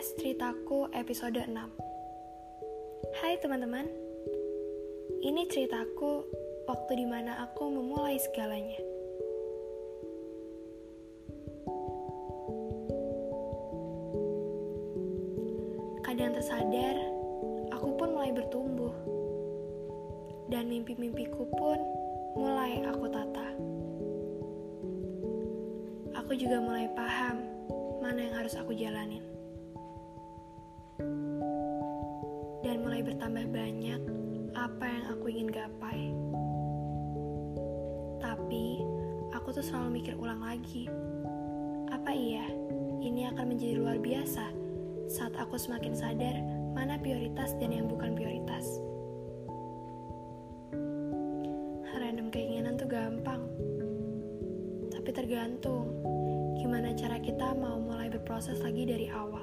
ceritaku episode 6 Hai teman-teman. Ini ceritaku waktu di mana aku memulai segalanya. Kadang tersadar, aku pun mulai bertumbuh. Dan mimpi-mimpiku pun mulai aku tata. Aku juga mulai paham mana yang harus aku jalanin mulai bertambah banyak apa yang aku ingin gapai. Tapi, aku tuh selalu mikir ulang lagi. Apa iya, ini akan menjadi luar biasa saat aku semakin sadar mana prioritas dan yang bukan prioritas. Random keinginan tuh gampang. Tapi tergantung gimana cara kita mau mulai berproses lagi dari awal.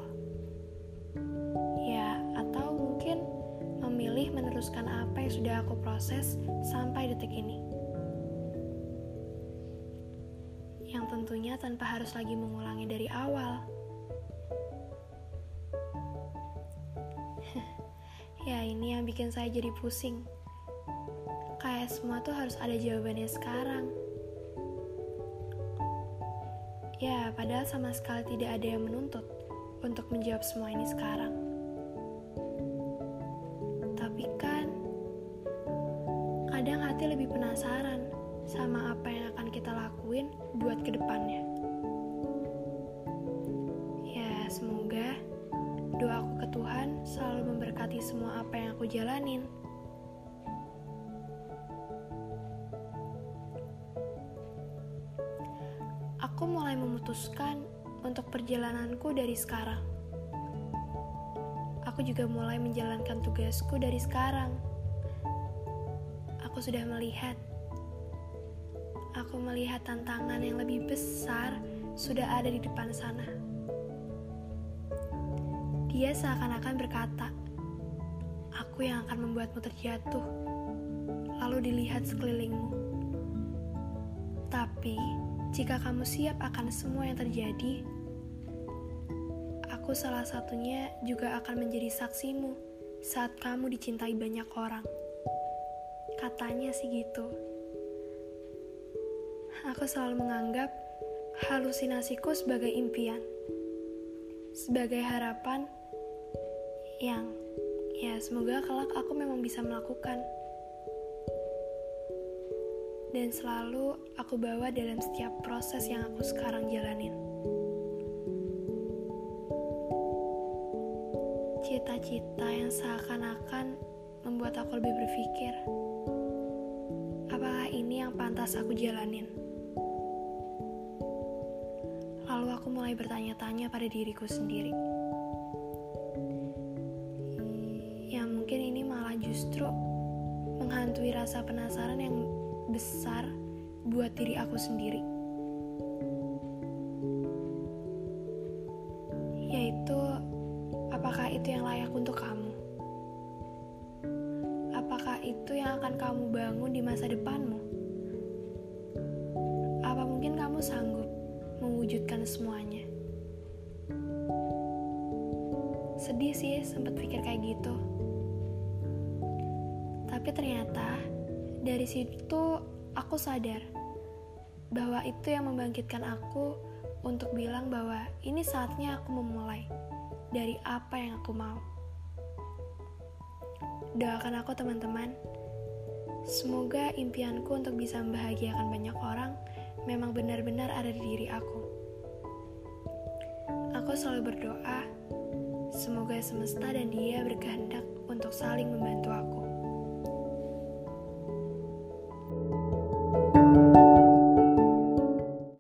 Sudah aku proses sampai detik ini. Yang tentunya tanpa harus lagi mengulangi dari awal. ya, ini yang bikin saya jadi pusing. Kayak semua tuh harus ada jawabannya sekarang. Ya, padahal sama sekali tidak ada yang menuntut untuk menjawab semua ini sekarang. Kadang hati lebih penasaran sama apa yang akan kita lakuin buat ke depannya. Ya, semoga doaku ke Tuhan selalu memberkati semua apa yang aku jalanin. Aku mulai memutuskan untuk perjalananku dari sekarang. Aku juga mulai menjalankan tugasku dari sekarang aku sudah melihat. Aku melihat tantangan yang lebih besar sudah ada di depan sana. Dia seakan-akan berkata, "Aku yang akan membuatmu terjatuh." Lalu dilihat sekelilingmu. Tapi, jika kamu siap akan semua yang terjadi, aku salah satunya juga akan menjadi saksimu saat kamu dicintai banyak orang. Katanya sih gitu. Aku selalu menganggap halusinasiku sebagai impian. Sebagai harapan yang ya semoga kelak aku memang bisa melakukan. Dan selalu aku bawa dalam setiap proses yang aku sekarang jalanin. Cita-cita yang seakan-akan membuat aku lebih berpikir apakah ini yang pantas aku jalanin? Lalu aku mulai bertanya-tanya pada diriku sendiri. Yang mungkin ini malah justru menghantui rasa penasaran yang besar buat diri aku sendiri. Yaitu, apakah itu yang layak untuk kamu? Itu yang akan kamu bangun di masa depanmu? Apa mungkin kamu sanggup mewujudkan semuanya? Sedih sih sempat pikir kayak gitu. Tapi ternyata dari situ aku sadar bahwa itu yang membangkitkan aku untuk bilang bahwa ini saatnya aku memulai dari apa yang aku mau. Doakan aku teman-teman. Semoga impianku untuk bisa membahagiakan banyak orang memang benar-benar ada di diri aku. Aku selalu berdoa, semoga semesta dan dia berkehendak untuk saling membantu aku.